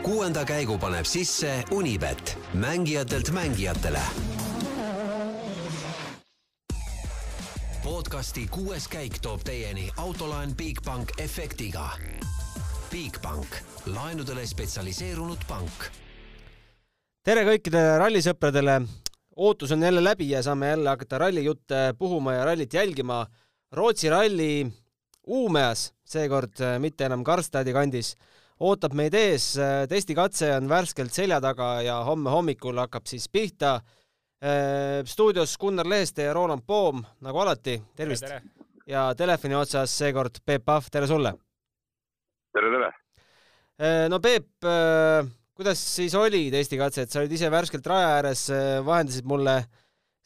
kuuenda käigu paneb sisse Unibet, mängijatelt mängijatele. podcasti kuues käik toob teieni autolaen Bigbank efektiga. Bigbank, laenudele spetsialiseerunud pank. tere kõikidele rallisõpradele. ootus on jälle läbi ja saame jälle hakata rallijutte puhuma ja rallit jälgima. Rootsi ralli Uumeas, seekord mitte enam Karlstadi kandis ootab meid ees, testikatse on värskelt selja taga ja homme hommikul hakkab siis pihta. stuudios Gunnar Leheste ja Roland Poom, nagu alati, tervist! ja telefoni otsas seekord Peep Pahv, tere sulle! tere, tere! no Peep, kuidas siis oli testikatse, et sa olid ise värskelt raja ääres, vahendasid mulle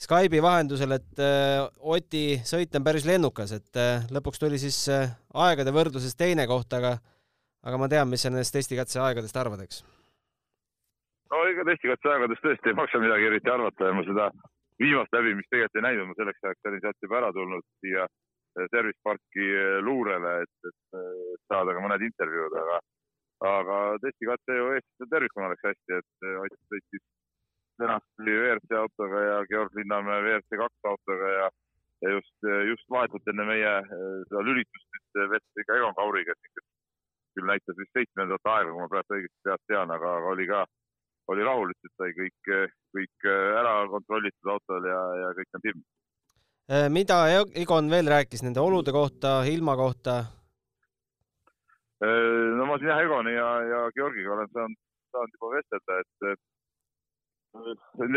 Skype'i vahendusel, et Oti sõit on päris lennukas, et lõpuks tuli siis aegade võrdluses teine koht, aga aga ma tean, mis sa nendest testikatse aegadest arvad, eks? no ega testikatse aegadest tõesti ei maksa midagi eriti arvata ja ma seda viimast läbimist tegelikult ei näinud, ma selleks ajaks olin sealt juba ära tulnud siia eh, Service Parki eh, luurele, et, et saada ka mõned intervjuud, aga, aga testikatse ju Eestis tervikuna läks hästi, et eh, Ott sõitis kenasti WRC autoga ja Georg Linnamäe WRC kaks autoga ja, ja just, just vahetult enne meie seda lülitust siis veetsid ka Egon Kauri, kes küll näitas vist seitsmendat aega, kui ma praegu õigesti peast tean, aga, aga oli ka, oli rahul, ütles, et sai kõik, kõik ära kontrollitud autol ja, ja kõik on timm. Äh, mida Egon veel rääkis nende olude kohta, ilma kohta? Äh, no ma siin jah, Egoni ja, ja Georgiga olen saanud, saanud juba vestelda, et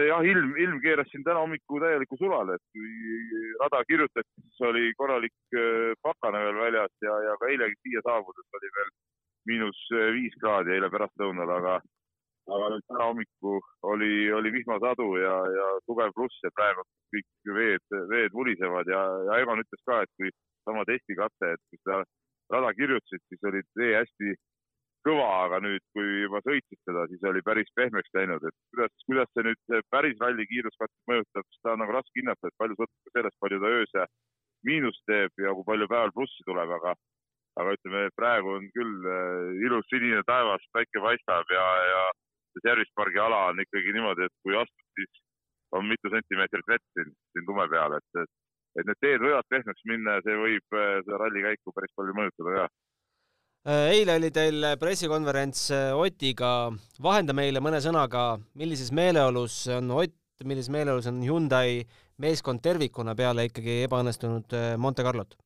jah, ilm, ilm keeras siin täna hommikul täieliku sulale, et kui rada kirjutati, siis oli korralik äh, pakane veel väljas ja, ja ka eilegi siia saabudes oli veel miinus äh, viis kraadi eile pärastlõunal, aga, aga nüüd täna hommikul oli, oli vihmasadu ja, ja tugev pluss ja praegu kõik veed, veed vulisevad ja, ja Egon ütles ka, et kui sama testikatse, et kui sa rada kirjutasid, siis oli tee hästi kõva, aga nüüd, kui juba sõitsid seda, siis oli päris pehmeks läinud, et kuidas, kuidas see nüüd päris ralli kiiruskatset mõjutab, seda on nagu raske hinnata, et palju sõltub sellest, palju ta öös miinust teeb ja kui palju päeval plussi tuleb, aga, aga ütleme, praegu on küll äh, ilus sinine taevas, päike paistab ja, ja see Service pargi ala on ikkagi niimoodi, et kui astud, siis on mitu sentimeetrit vett siin, siin lume peal, et, et, et need teed võivad pehmeks minna ja see võib äh, seda ralli käiku päris palju mõjutada ka eile oli teil pressikonverents äh, Otiga, vahenda meile mõne sõnaga, millises meeleolus on Ott, millises meeleolus on Hyundai meeskond tervikuna peale ikkagi ebaõnnestunud äh, Monte Carlot?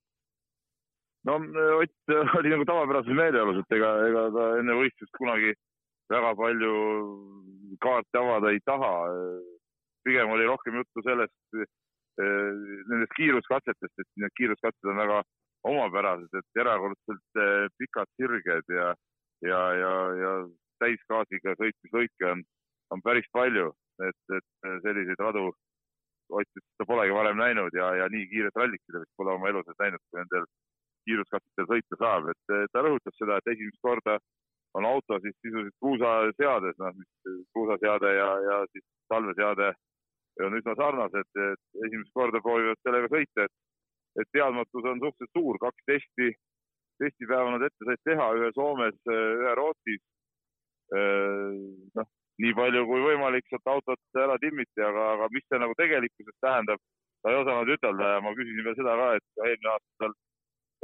no Ott oli nagu tavapärases meeleolus, et ega, ega ta enne võistlust kunagi väga palju kaarte avada ei taha. pigem oli rohkem juttu sellest, nendest kiiruskatsetest, et need kiiruskatsed on väga omapärased, et erakordselt eh, pikad sirged ja, ja, ja, ja täisgaasiga sõitmislõike on, on päris palju, et, et selliseid radu Ott ütles, ta polegi varem näinud ja, ja nii kiiret rallit vist pole oma elus näinud, kui nendel kiiruskatsetel sõita saab, et ta rõhutas seda, et esimest korda on auto siis sisuliselt kruusaseades, noh, kruusaseade ja, ja siis talveseade on üsna sarnased, et esimest korda proovivad sellega sõita, et et teadmatus on suhteliselt suur, kaks testi, testipäeva nad ette said teha, ühe Soomes, ühe Rootsis. noh, nii palju kui võimalik sealt autot ära timmiti, aga, aga mis see nagu tegelikkuses tähendab, ta ei osanud ütelda. Ja ma küsisin veel seda ka, et eelmine aasta tal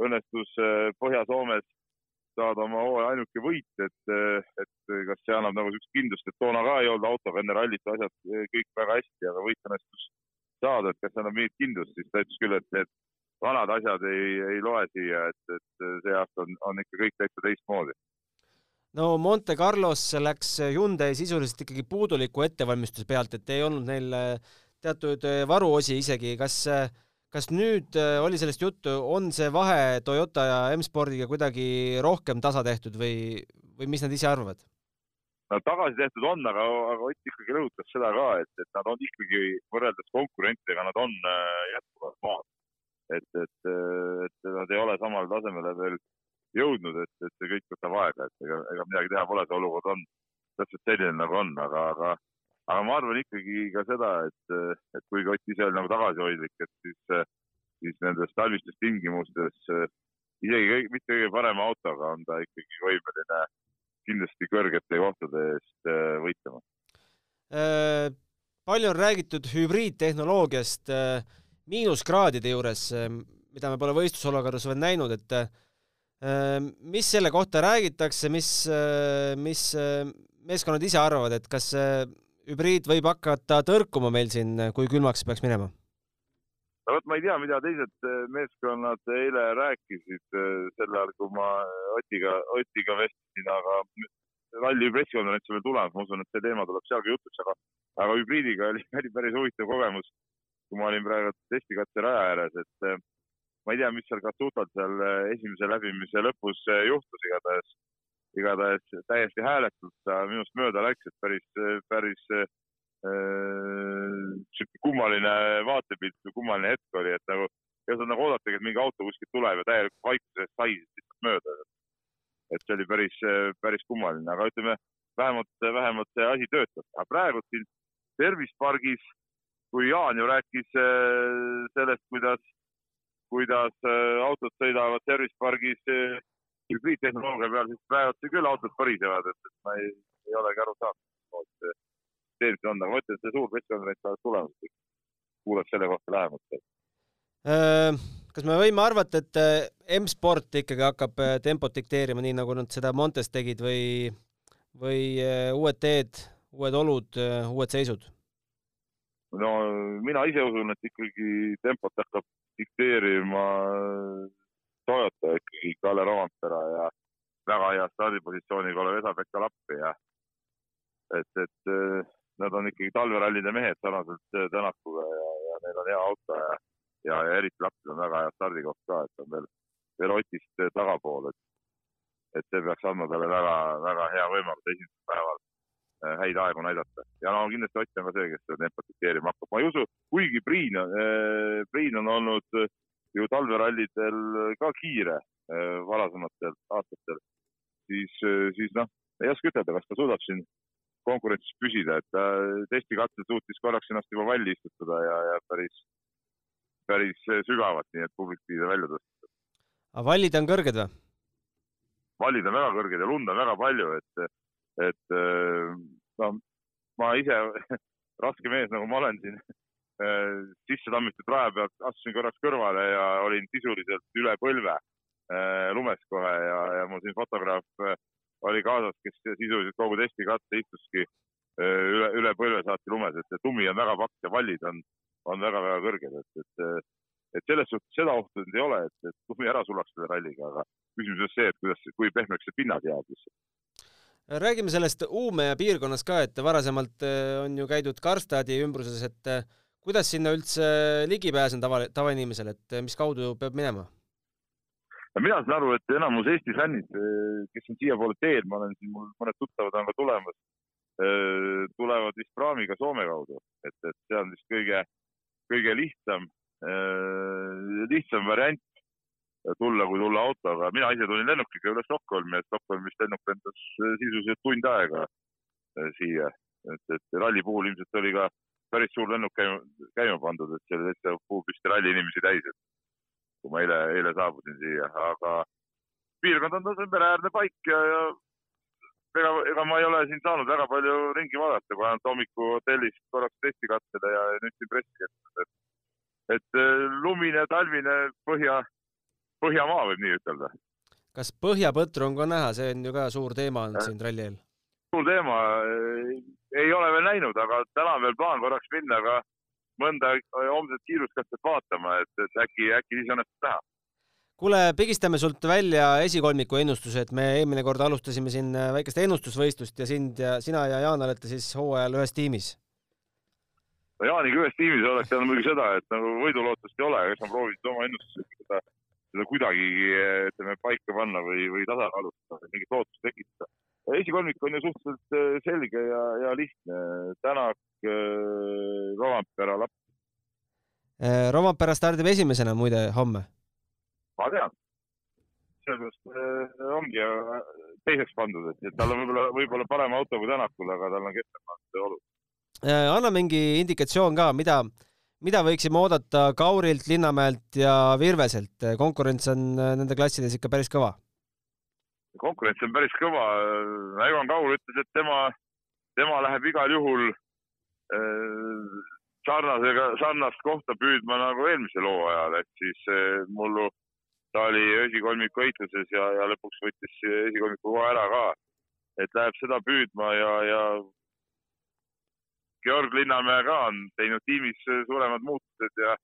õnnestus Põhja-Soomes saada oma hooaja ainuke võit, et, et kas see annab nagu niisugust kindlust, et toona ka ei olnud autoga enne rallit asjad kõik väga hästi, aga võit õnnestus saada, et kas see annab mingit kindlust, siis ta ütles küll, et, et vanad asjad ei, ei loe siia, et, et see aasta on, on ikka kõik täitsa teistmoodi. no Monte Carlos läks Hyundai sisuliselt ikkagi puuduliku ettevalmistuse pealt, et ei olnud neil äh, teatud äh, varuosi isegi, kas kas nüüd äh, oli sellest juttu, on see vahe Toyota ja M-spordiga kuidagi rohkem tasa tehtud või, või mis nad ise arvavad? no tagasi tehtud on, aga, aga Ott ikkagi rõhutas seda ka, et, et nad on ikkagi võrreldes konkurentidega, nad on jätkuvalt maas et, et, et nad ei ole samale tasemele veel jõudnud, et, et see kõik võtab aega, et ega, ega midagi teha pole, see olukord on täpselt selline, nagu on, aga, aga, aga ma arvan ikkagi ka seda, et, et kuigi Ott ise oli nagu tagasihoidlik, et siis, siis nendes talvistes tingimustes isegi kõik, mitte kõige parema autoga on ta ikkagi võimeline kindlasti kõrgete kohtade eest võitlema. palju on räägitud hübriidtehnoloogiast miinuskraadide juures, mida me pole võistlusolukorras veel näinud, et mis selle kohta räägitakse, mis, mis meeskonnad ise arvavad, et kas hübriid võib hakata tõrkuma meil siin, kui külmaks peaks minema? no vot, ma ei tea, mida teised äh, meeskonnad eile rääkisid äh, sel ajal, kui ma Otiga, Otiga vestlesin, aga ralli pressikonverents on veel tulemas, ma usun, et see teema tuleb sealgi jutuks, aga, aga hübriidiga oli päris huvitav kogemus, kui ma olin praegu testikatse raja ääres, et äh, ma ei tea, mis seal Katutal seal esimese läbimise lõpus juhtus, igatahes igatahes täiesti hääletult ta minust mööda läks, et päris, päris sihuke äh, kummaline vaatepilt või kummaline hetk oli, et nagu ei osanud nagu oodatagi, et mingi auto kuskilt tuleb ja täielikult vaikuses sai lihtsalt mööda. et see oli päris, päris kummaline, aga ütleme vähemalt, vähemalt see asi töötab. aga praegu siin Service pargis, kui Jaan ju rääkis äh, sellest, kuidas, kuidas äh, autod sõidavad Service pargis hübriidtehnoloogia peal, siis praegu küll autod parisevad, et, et ma ei, ei olegi aru saanud, see süsteem on, aga ma ütlen, et see suur pressikonverents alles tulemas, kuulaks selle kohta lähemalt. Äh, kas me võime arvata, et äh, M-sport ikkagi hakkab äh, tempot dikteerima, nii nagu nad seda Montes tegid või, või uued teed, uued olud, uued seisud? No mina ise usun, et ikkagi tempot hakkab dikteerima Toyota ikkagi Kalle Rompera ja väga hea stardipositsiooniga olev Esa-Pekka Lappi ja et, et äh, nad on ikkagi talverallide mehed sarnaselt äh, Tänakuga ja, ja neil on hea auto ja, ja, ja eriti Lappil on väga hea stardikoht ka, et on veel, veel Otist äh, tagapool, et, et see peaks andma talle väga, väga hea võimaluse esimesel päeval häid aegu näidata. ja no kindlasti Ott on ka see, kes seda tempot dikteerima hakkab. ma ei usu, kuigi Priin, Priin on olnud ju talverallidel ka kiire äh, varasematel aastatel, siis, äh, siis noh, ei oska ütelda, kas ta suudab siin konkurentsis püsida, et ta testikatsel suutis korraks ennast juba valli istutada ja, ja päris, päris sügavalt, nii et publik pidi välja tõsta. aga vallid on kõrged või? vallid on väga kõrged ja lund on väga palju, et, et äh, no ma ise raske mees, nagu ma olen siin Äh, sisse tammitud raja pealt astusin korraks kõrvale ja olin sisuliselt üle põlve äh, lumes kohe ja, ja mul siin fotograaf oli kaasas, kes sisuliselt kogu testi katse istuski üle, üle põlve saati lumes, et see tumi on väga paks ja vallid on, on väga-väga kõrged, et, et, et selles suhtes seda ohtu nüüd ei ole, et, et tumi ära sulaks selle ralliga, aga küsimus on see, et kuidas, kui pehmeks see pinnad jääb lihtsalt räägime sellest Uumeja piirkonnas ka, et varasemalt on ju käidud Karstadi ümbruses, et kuidas sinna üldse ligi pääsen tava, tavainimesel, et mis kaudu peab minema? mina saan aru, et enamus Eesti fännid, kes on siiapoole teel, ma olen siin, mul mõned tuttavad on ka tulemas, tulevad vist praamiga Soome kaudu, et, et see on vist kõige, kõige lihtsam, lihtsam variant tulla, kui tulla autoga. mina ise tulin lennukiga üle Stockholmi ja Stockholmist lennuk lendas sisuliselt tund aega siia, et, et ralli puhul ilmselt oli ka päris suur lennuk käima, käima pandud, et seal täitsa puupüsti ralli inimesi täis, et kui ma eile, eile saabusin siia, aga piirkond on mereäärne paik ja, ja ega, ega ma ei ole siin saanud väga palju ringi vaadata, kui ainult hommiku hotellis korraks testikatsele ja nüüd siin pressikeskuses, et et eh, lumine talvine põhja, Põhjamaa võib nii ütelda. kas põhjapõtru on ka näha, see on ju ka suur teema olnud siin ralli eel? suur teema, ei ole veel näinud, aga täna on veel plaan korraks minna ka mõnda homset kiiruskastet vaatama, et, et äkki, äkki siis õnnestub näha. kuule, pigistame sult välja esikolmiku ennustuse, et me eelmine kord alustasime siin väikest ennustusvõistlust ja sind ja sina ja Jaan olete siis hooajal ühes tiimis. no Jaaniga ühes tiimis oleks tähendab muidugi seda, et nagu võidulootust ei ole, eks ma proovisin oma ennustusega seda, seda kuidagigi ütleme paika panna või, või tasakaalustada, mingit lootust tekitada esikolmik on ju suhteliselt äh, selge ja, ja lihtne. Tänak, äh, Rovampera, Lapp. Äh, Rovampera stardib esimesena muide homme. ma tean. sellepärast ongi teiseks pandud, et tal on võib-olla, võib-olla parem auto kui Tänakul, aga tal on kehvemad olud. anna mingi indikatsioon ka, mida, mida võiksime oodata Kaurilt, Linnamäelt ja Virveselt, konkurents on nende klassides ikka päris kõva konkurents on päris kõva. Ivan Kaur ütles, et tema, tema läheb igal juhul äh, sarnasega, sarnast kohta püüdma nagu eelmisel hooajal, et siis äh, mullu ta oli esikolmiku heitluses ja, ja lõpuks võttis esikolmiku koha ära ka. et läheb seda püüdma ja, ja Georg Linnamäe ka on teinud tiimis suuremad muutused ja,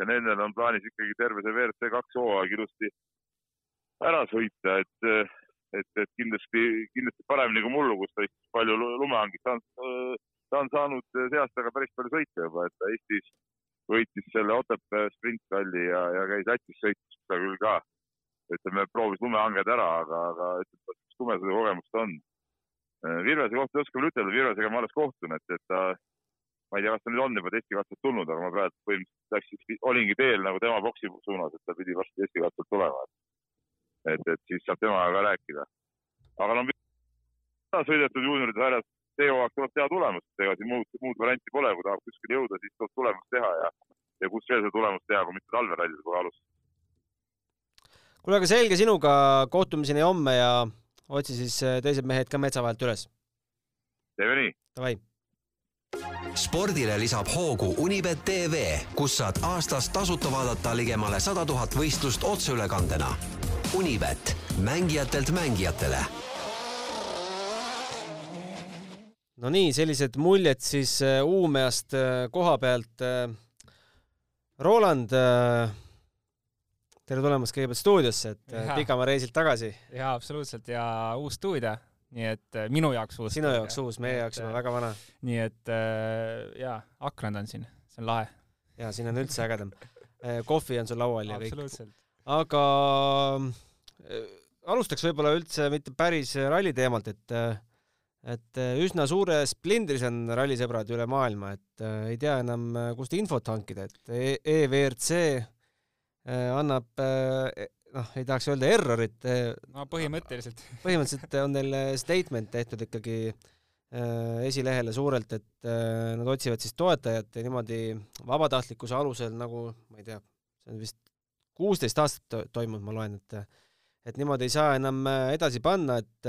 ja nendel on plaanis ikkagi terve see WRC kaks hooaeg ilusti ära sõita, et, et, et kindlasti, kindlasti paremini kui mullu, kus ta istus palju lumehangit, ta on, ta on saanud see aasta ka päris palju sõita juba, et ta Eestis võitis selle Otepää sprintralli ja, ja käis Lätis sõitmas seda küll ka. ütleme, proovis lumehanged ära, aga, aga ütleme, tumesõidukogemust on Äh, Virvese kohta ei oska veel ütelda, Virvesega ma alles kohtun, et, et ta, ma ei tea, kas ta nüüd on juba testikatselt tulnud, aga ma praegu põhimõtteliselt läksin, olingi teel nagu tema boksi suunas, et ta pidi varsti testikatselt tulema. et, et siis saab temaga ka rääkida. aga no sõidetud juunioride sarjas, see hooaeg tuleb teha tulemust, ega siin muud, muud varianti pole, kui tahab kuskile jõuda, siis tuleb tulemust teha ja, ja kus veel seda tulemust teha, kui mitte talverallide kohe alustada. kuule, aga selge sinuga, kohtumiseni homme ja otsi siis äh, teised mehed ka metsa vahelt üles. teeme nii. Davai. spordile lisab hoogu Unibet tv, kus saad aastas tasuta vaadata ligemale sada tuhat võistlust otseülekandena. Unibet, mängijatelt mängijatele. no nii, sellised muljed siis äh, Uumeast äh, koha pealt. Roland tere tulemast kõigepealt stuudiosse, et äh, pikamaa reisilt tagasi. jaa, absoluutselt ja uus stuudio, nii et äh, minu jaoks uus. sinu jaoks uus, meie jaoks on väga vana. nii et äh, jaa, aknad on siin, see on lahe. jaa, siin on üldse ägedam. kohvi on sul laual ja kõik. aga alustaks võib-olla üldse mitte päris ralli teemalt, et et üsna suures plindris on rallisõbrad üle maailma, et ei tea enam, kust infot hankida, et e EVRC Äh, annab äh, noh, ei tahaks öelda errorit. Äh, no põhimõtteliselt. põhimõtteliselt on neil statement tehtud ikkagi esilehele suurelt, et nad otsivad siis toetajat ja niimoodi vabatahtlikkuse alusel nagu, ma ei tea, see on vist kuusteist aastat toimunud, ma loen, et et niimoodi ei saa enam edasi panna, et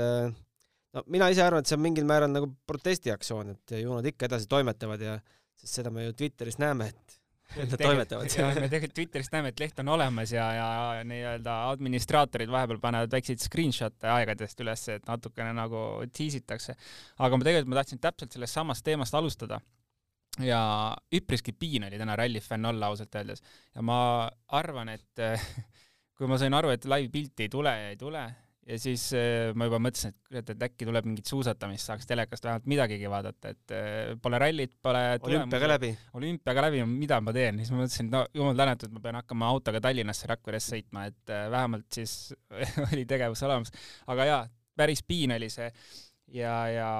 no mina ise arvan, et see on mingil määral nagu protestiaktsioon, et ju nad ikka edasi toimetavad ja sest seda me ju Twitteris näeme, et et nad toimetavad. ja me tegelikult Twitterist näeme, et leht on olemas ja, ja nii-öelda administraatorid vahepeal panevad väikseid screenshot'e aegadest üles, et natukene nagu tiisitakse. aga ma tegelikult, ma tahtsin täpselt sellest samast teemast alustada. ja üpriski piin oli täna rallifänn olla ausalt öeldes ja ma arvan, et kui ma sain aru, et live pilti ei tule ja ei tule, ja siis äh, ma juba mõtlesin, et kurat, et äkki tuleb mingit suusatamist, saaks telekast vähemalt midagigi vaadata, et äh, pole rallit, pole olümpia ka läbi. olümpia ka läbi, mida ma teen, siis ma mõtlesin, no jumal tänatud, ma pean hakkama autoga Tallinnasse Rakveresse sõitma, et äh, vähemalt siis oli tegevus olemas. aga jaa, päris piin oli see ja, ja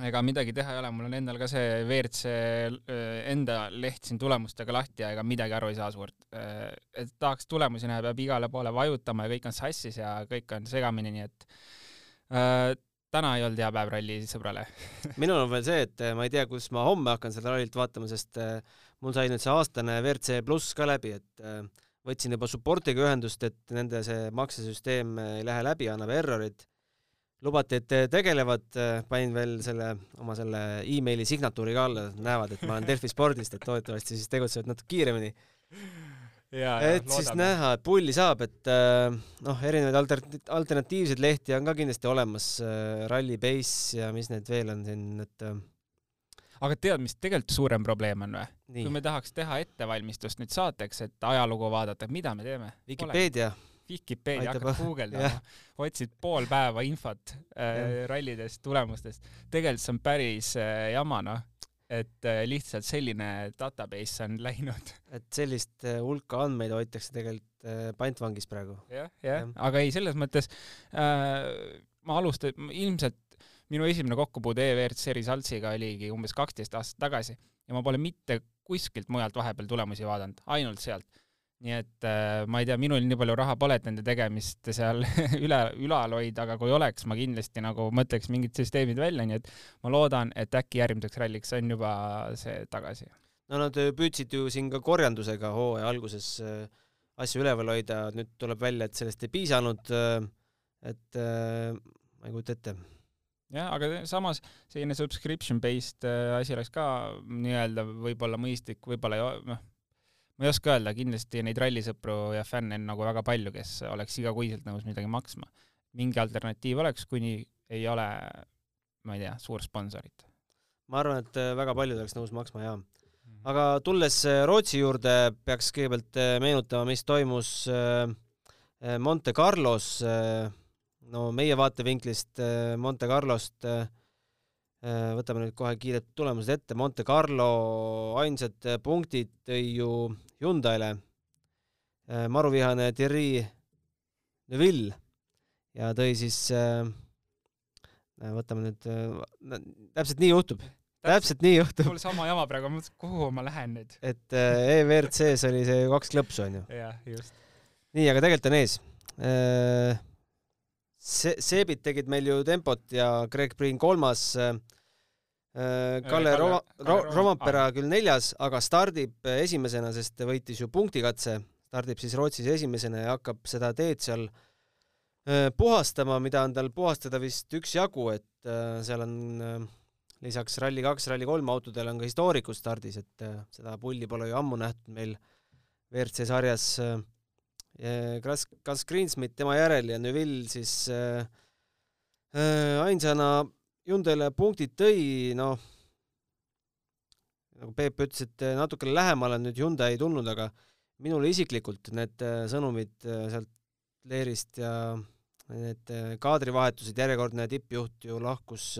ega midagi teha ei ole, mul on endal ka see WRC äh, enda leht siin tulemustega lahti ja ega midagi aru ei saa suurt. Äh, et tahaks tulemusi näha, peab igale poole vajutama ja kõik on sassis ja kõik on segamini, nii et äh, täna ei olnud hea päev rallisõbrale minul on veel see, et äh, ma ei tea, kus ma homme hakkan seda rallit vaatama, sest mul sai nüüd see aastane WRC pluss ka läbi, et võtsin juba supportiga ühendust, et nende see maksesüsteem ei lähe läbi, annab errorit lubati, et tegelevad, panin veel selle oma selle emaili signatuuri ka alla, näevad, et ma olen Delfi spordist, et loodetavasti siis tegutsevad natuke kiiremini. et siis loodame. näha, et pulli saab, et äh, noh, erinevaid alter-, alternatiivseid lehti on ka kindlasti olemas, äh, Rally Base ja mis need veel on siin, et aga tead, mis tegelikult suurem probleem on või? kui me tahaks teha ettevalmistust nüüd saateks, et ajalugu vaadata, mida me teeme? Vikipeedia Ole Vikipeedia hakkad guugeldama, otsid pool päeva infot äh, rallidest, tulemustest. tegelikult see on päris äh, jama, noh. Et äh, lihtsalt selline database on läinud. et sellist äh, hulka andmeid hoitakse tegelikult äh, pantvangis praegu. jah, jah, aga ei, selles mõttes äh, ma alustan, ilmselt minu esimene kokkupuude EVRC Resultsiga oligi umbes kaksteist aastat tagasi ja ma pole mitte kuskilt mujalt vahepeal tulemusi vaadanud, ainult sealt nii et äh, ma ei tea, minul nii palju raha pole, et nende tegemist seal üle, ülal hoida, aga kui oleks, ma kindlasti nagu mõtleks mingid süsteemid välja, nii et ma loodan, et äkki järgmiseks ralliks on juba see tagasi. no nad äh, püüdsid ju siin ka korjandusega hooaja alguses äh, asju üleval hoida, nüüd tuleb välja, et sellest ei piisanud et ma ei kujuta ette. jah, aga samas selline subscription based asi oleks ka nii-öelda võib-olla mõistlik, võib-olla noh, ma ei oska öelda, kindlasti neid rallisõpru ja fänne on nagu väga palju, kes oleks igakuiselt nõus midagi maksma. mingi alternatiiv oleks, kuni ei ole, ma ei tea, suur sponsorit. ma arvan, et äh, väga paljud oleks nõus maksma, jaa aga tulles äh, Rootsi juurde, peaks kõigepealt äh, meenutama, mis toimus Monte Carlos, no meie vaatevinklist Monte Carlost võtame nüüd kohe kiired tulemused ette, Monte Carlo ainsad punktid tõi ju Hyundai'le maruvihane Thierry Neville ja tõi siis, võtame nüüd, täpselt nii juhtub täpselt nii juhtub. mul sama jama praegu, ma mõtlesin, kuhu ma lähen nüüd. et äh, EVRC-s oli see kaks klõpsu, onju. jah, just. nii, aga tegelikult on ees äh,. See, Seebid tegid meil ju tempot ja Greg Priin kolmas äh,. äh Kalle Roma, Ro, Rompera küll neljas, aga stardib esimesena, sest võitis ju punktikatse. stardib siis Rootsis esimesena ja hakkab seda teed seal äh, puhastama, mida on tal puhastada vist üksjagu, et äh, seal on äh, lisaks Rally2, Rally3 autodel on ka histoorikud stardis, et äh, seda pulli pole ju ammu nähtud meil WRC sarjas. Kas, äh, kas Greensmith tema järel ja Neville siis äh, äh, ainsana Hyundai'le punktid tõi, noh, nagu Peep ütles, et natukene lähemale nüüd Hyundai tulnud, aga minule isiklikult need sõnumid sealt Leerist ja need kaadrivahetused, järjekordne tippjuht ju lahkus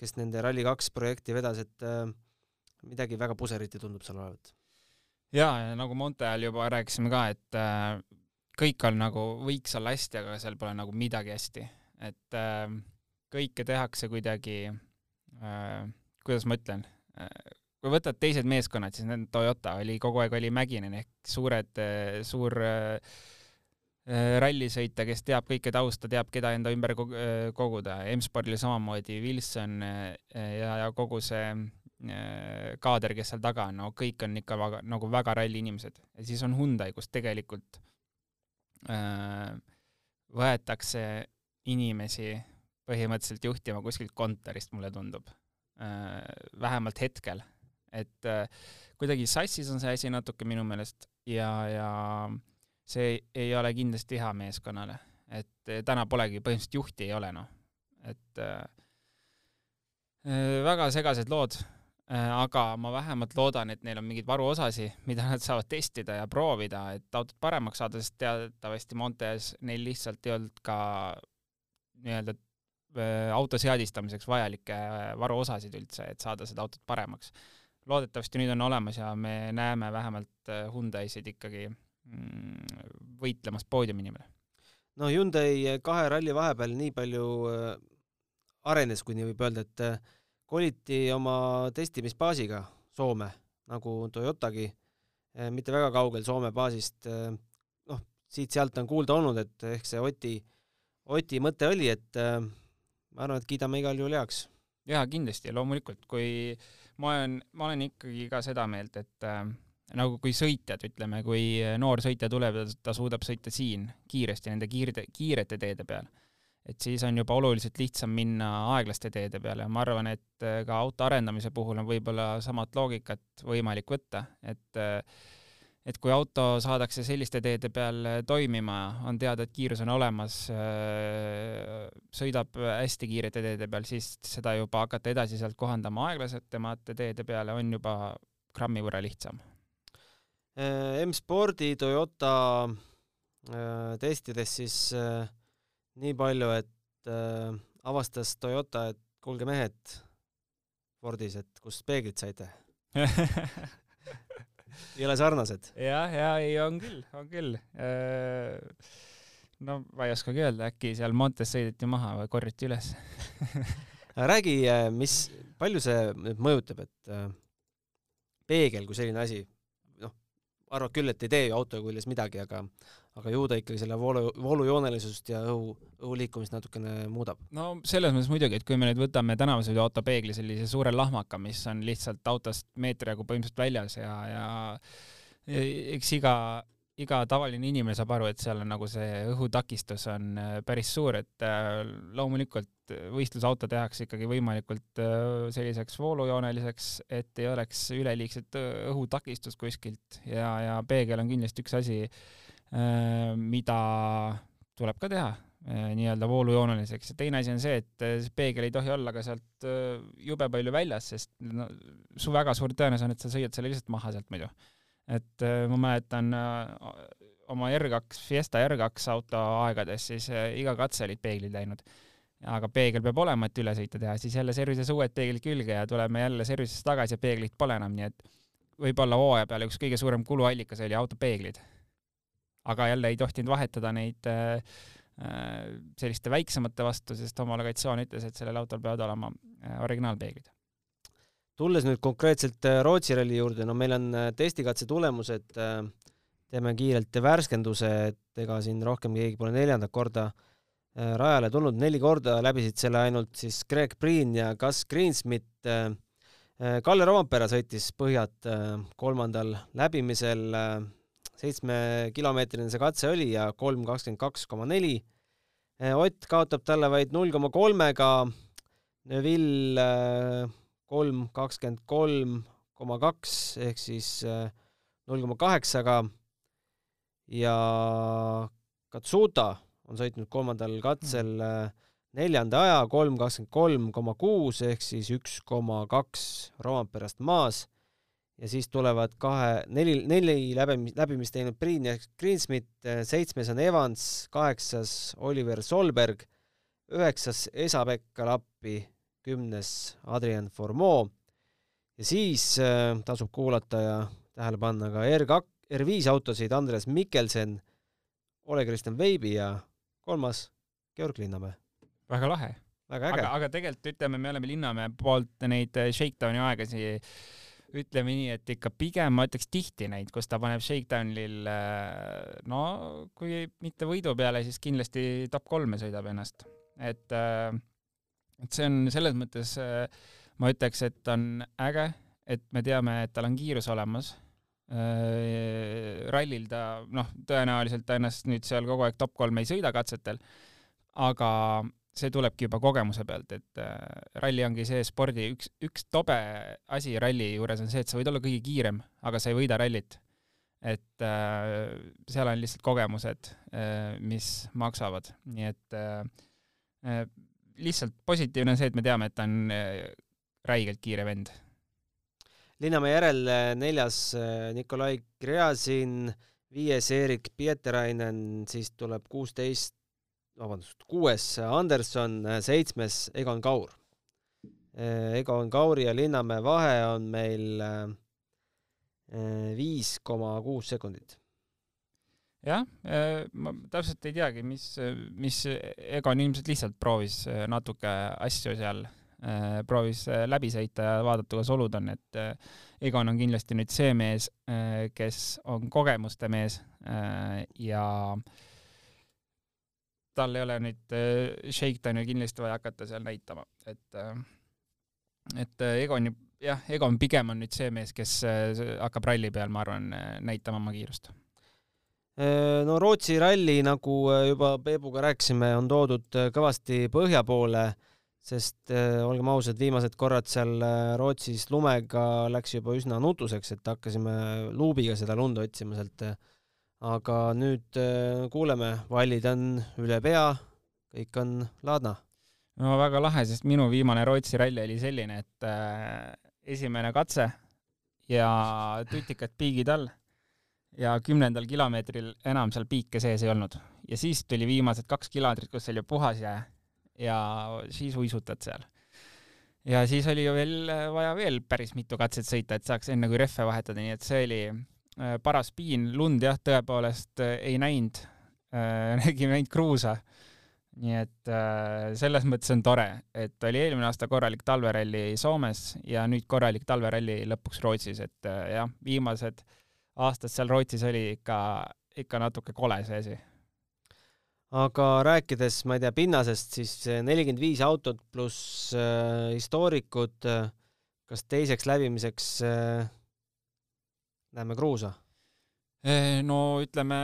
kes nende Rally2 projekti vedas, et midagi väga puseriti tundub seal olevat. jaa, ja nagu Monte ajal juba rääkisime ka, et kõik on nagu, võiks olla hästi, aga seal pole nagu midagi hästi. et äh, kõike tehakse kuidagi äh,, kuidas ma ütlen äh,, kui võtad teised meeskonnad, siis need Toyota oli kogu aeg oli Mäkinen ehk suured, äh, suur äh, Äh, rallisõitja, kes teab kõike tausta, teab, keda enda ümber äh, koguda, M-spordil samamoodi, Wilson ja, ja kogu see kaader, kes seal taga on, no kõik on ikka väga, nagu väga ralli inimesed. ja siis on Hyundai, kus tegelikult äh, võetakse inimesi põhimõtteliselt juhtima kuskilt kontorist, mulle tundub äh,. vähemalt hetkel. et äh, kuidagi sassis on see asi natuke minu meelest ja, ja äh, see ei ole kindlasti hea meeskonnale, et eh, täna polegi, põhimõtteliselt juhti ei ole, noh. et äh, väga segased lood äh,, aga ma vähemalt loodan, et neil on mingeid varuosasi, mida nad saavad testida ja proovida, et autot paremaks saada, sest teatavasti Montes neil lihtsalt ei olnud ka nii-öelda auto seadistamiseks vajalikke varuosasid üldse, et saada seda autot paremaks. loodetavasti nüüd on olemas ja me näeme vähemalt Hyundai'sid ikkagi Mm, võitlemas poodiumi nimel? no Hyundai kahe ralli vahepeal nii palju äh, arenes, kui nii võib öelda, et äh, koliti oma testimisbaasiga Soome, nagu Toyotagi, äh, mitte väga kaugel Soome baasist. noh, siit-sealt on kuulda olnud, et ehk see Oti, Oti mõte oli, et ma arvan, et kiidame igal juhul heaks. jaa, kindlasti, loomulikult, kui ma olen, ma olen ikkagi ka seda meelt, et äh, nagu kui sõitjad, ütleme, kui noor sõitja tuleb ja ta suudab sõita siin kiiresti nende kiirde, kiirete teede peal, et siis on juba oluliselt lihtsam minna aeglaste teede peale ja ma arvan, et äh, ka auto arendamise puhul on võib-olla samat loogikat võimalik võtta, et äh, et kui auto saadakse selliste teede peal toimima, on teada, et kiirus on olemas, äh, sõidab hästi kiirete teede peal, siis seda juba hakata edasi sealt kohandama aeglasemate teede peale on juba grammi võrra lihtsam. Äh, M-spordi Toyota äh, testides siis äh, nii palju, et avastas Toyota, et kuulge mehed Fordis, et kust peeglid saite ei ole sarnased? jah, ja ei, on küll, on küll. no ma ei oskagi öelda, äkki seal Montes sõideti maha või korjati üles räägi, mis, palju see nüüd mõjutab, et peegel kui selline asi arvad küll, et ei tee ju auto küljes midagi, aga aga ju ta ikkagi selle voolu, voolujoonelisust ja õhu, õhu liikumist natukene muudab. no selles mõttes muidugi, et kui me nüüd võtame tänavasõiduauto peegli sellise suure lahmaka, mis on lihtsalt autost meetri jagu põhimõtteliselt väljas ja, ja, ja eks iga iga tavaline inimene saab aru, et seal on nagu see õhutakistus on päris suur, et loomulikult võistlusauto tehakse ikkagi võimalikult selliseks voolujooneliseks, et ei oleks üleliigset õhutakistust kuskilt ja, ja peegel on kindlasti üks asi, mida tuleb ka teha Äh, nii-öelda voolujooneliseks ja teine asi on see, et äh, see peegel ei tohi olla ka sealt äh, jube palju väljas, sest no su väga suur tõenäosus on, et sa sõidad selle lihtsalt maha sealt muidu. et ma mäletan oma R2, Fiesta R2 auto aegades, siis iga katse olid peeglid läinud. aga peegel peab olema, et üle sõita teha, siis jälle servises uued peeglid külge ja tuleme jälle servisesse tagasi ja peeglit pole enam, nii et võib-olla hooaja peale üks kõige suurem kuluallikas oli auto peeglid. Aga jälle ei tohtinud vahetada neid äh, Äh, selliste väiksemate vastu, sest homologatsioon ütles, et sellel autol peavad olema äh, originaalpeeglid. tulles nüüd konkreetselt äh, Rootsi ralli juurde, no meil on testikatse tulemused, teeme kiirelt värskenduse, et ega siin rohkem keegi pole neljandat korda rajale tulnud, neli korda läbisid selle ainult siis Greg Priin ja Gus Greensmit. Kalle Roompere sõitis põhjad kolmandal läbimisel seitsmekilomeetrine see katse oli ja kolm kakskümmend kaks koma neli. Ott kaotab talle vaid null koma kolmega, Neville eh, kolm kakskümmend kolm koma kaks ehk siis eh, null koma kaheksaga. Ja Katsuta on sõitnud kolmandal katsel neljanda aja, kolm kakskümmend kolm koma kuus ehk siis üks koma kaks Roomperest maas ja siis tulevad kahe, neli, neli läbimist, läbimist teinud Priin ja Greensmit, seitsmes on Evans, kaheksas Oliver Solberg, üheksas Esa-Pekka Lappi, kümnes Adrian Formeau ja siis äh, tasub kuulata ja tähele panna ka R2, R5 autosid Andres Mikkelsen, Ole-Kristjan Veibi ja kolmas Georg Linnamäe. väga lahe. aga, aga tegelikult ütleme, me oleme Linnamäe poolt neid Shakedowni aegasi ütleme nii, et ikka pigem ma ütleks tihti neid, kus ta paneb Shakedownil äh, no kui mitte võidu peale, siis kindlasti top kolme sõidab ennast. et, äh, et see on selles mõttes, äh, ma ütleks, et on äge, et me teame, et tal on kiirus olemas. rallil ta noh, tõenäoliselt ta ennast nüüd seal kogu aeg top kolm ei sõida katsetel, aga see tulebki juba kogemuse pealt, et äh, ralli ongi see spordi üks, üks tobe asi ralli juures on see, et sa võid olla kõige kiirem, aga sa ei võida rallit. et äh, seal on lihtsalt kogemused äh,, mis maksavad, nii et lihtsalt positiivne on see, et me teame, et ta on räigelt kiire vend. Linnamäe järel neljas Nikolai Gräzin, viies Erik Pieterainen, siis tuleb kuusteist vabandust, kuues Anderson, seitsmes Egon Kaur. Egon Kauri ja Linnamäe vahe on meil eh, viis koma kuus sekundit. jah, eh, ma täpselt ei teagi, mis, mis Egon ilmselt lihtsalt proovis eh, natuke asju seal, proovis läbi sõita ja vaadata, kuidas olud on, et Egon on kindlasti nüüd see mees, kes on kogemuste mees ja äh, tal ei ole nüüd äh, Shakedowni kindlasti vaja hakata seal näitama, et äh, et äh, Egon, jah, Egon pigem on nüüd see mees, kes hakkab ralli peal, ma arvan, näitama oma kiirust. no Rootsi ralli, nagu juba Peebuga rääkisime, on toodud kõvasti põhja poole, sest olgem ausad, viimased korrad seal Rootsis lumega läks juba üsna nutuseks, et hakkasime luubiga seda lund otsima sealt aga nüüd äh, kuuleme, vallid on üle pea, kõik on laadna. no väga lahe, sest minu viimane Rootsi ralli oli selline, et äh, esimene katse ja tutikad piigid all ja kümnendal kilomeetril enam seal piike sees ei olnud. ja siis tuli viimased kaks kilomeetrit, kus oli puhas jää ja siis uisutad seal. ja siis oli ju veel vaja veel päris mitu katset sõita, et saaks enne kui rehve vahetada, nii et see oli Äh, paras piin, lund jah, tõepoolest äh, ei näinud, äh, nägime ainult kruusa. nii et selles mõttes on tore, et oli eelmine aasta korralik talveralli Soomes ja nüüd korralik talveralli lõpuks Rootsis, et jah, viimased aastad seal Rootsis oli ikka, ikka natuke kole see asi aga rääkides, ma ei tea, pinnasest, siis nelikümmend viis autot pluss äh, histoorikud äh,, kas teiseks läbimiseks äh, näeme kruusa? Eh, no ütleme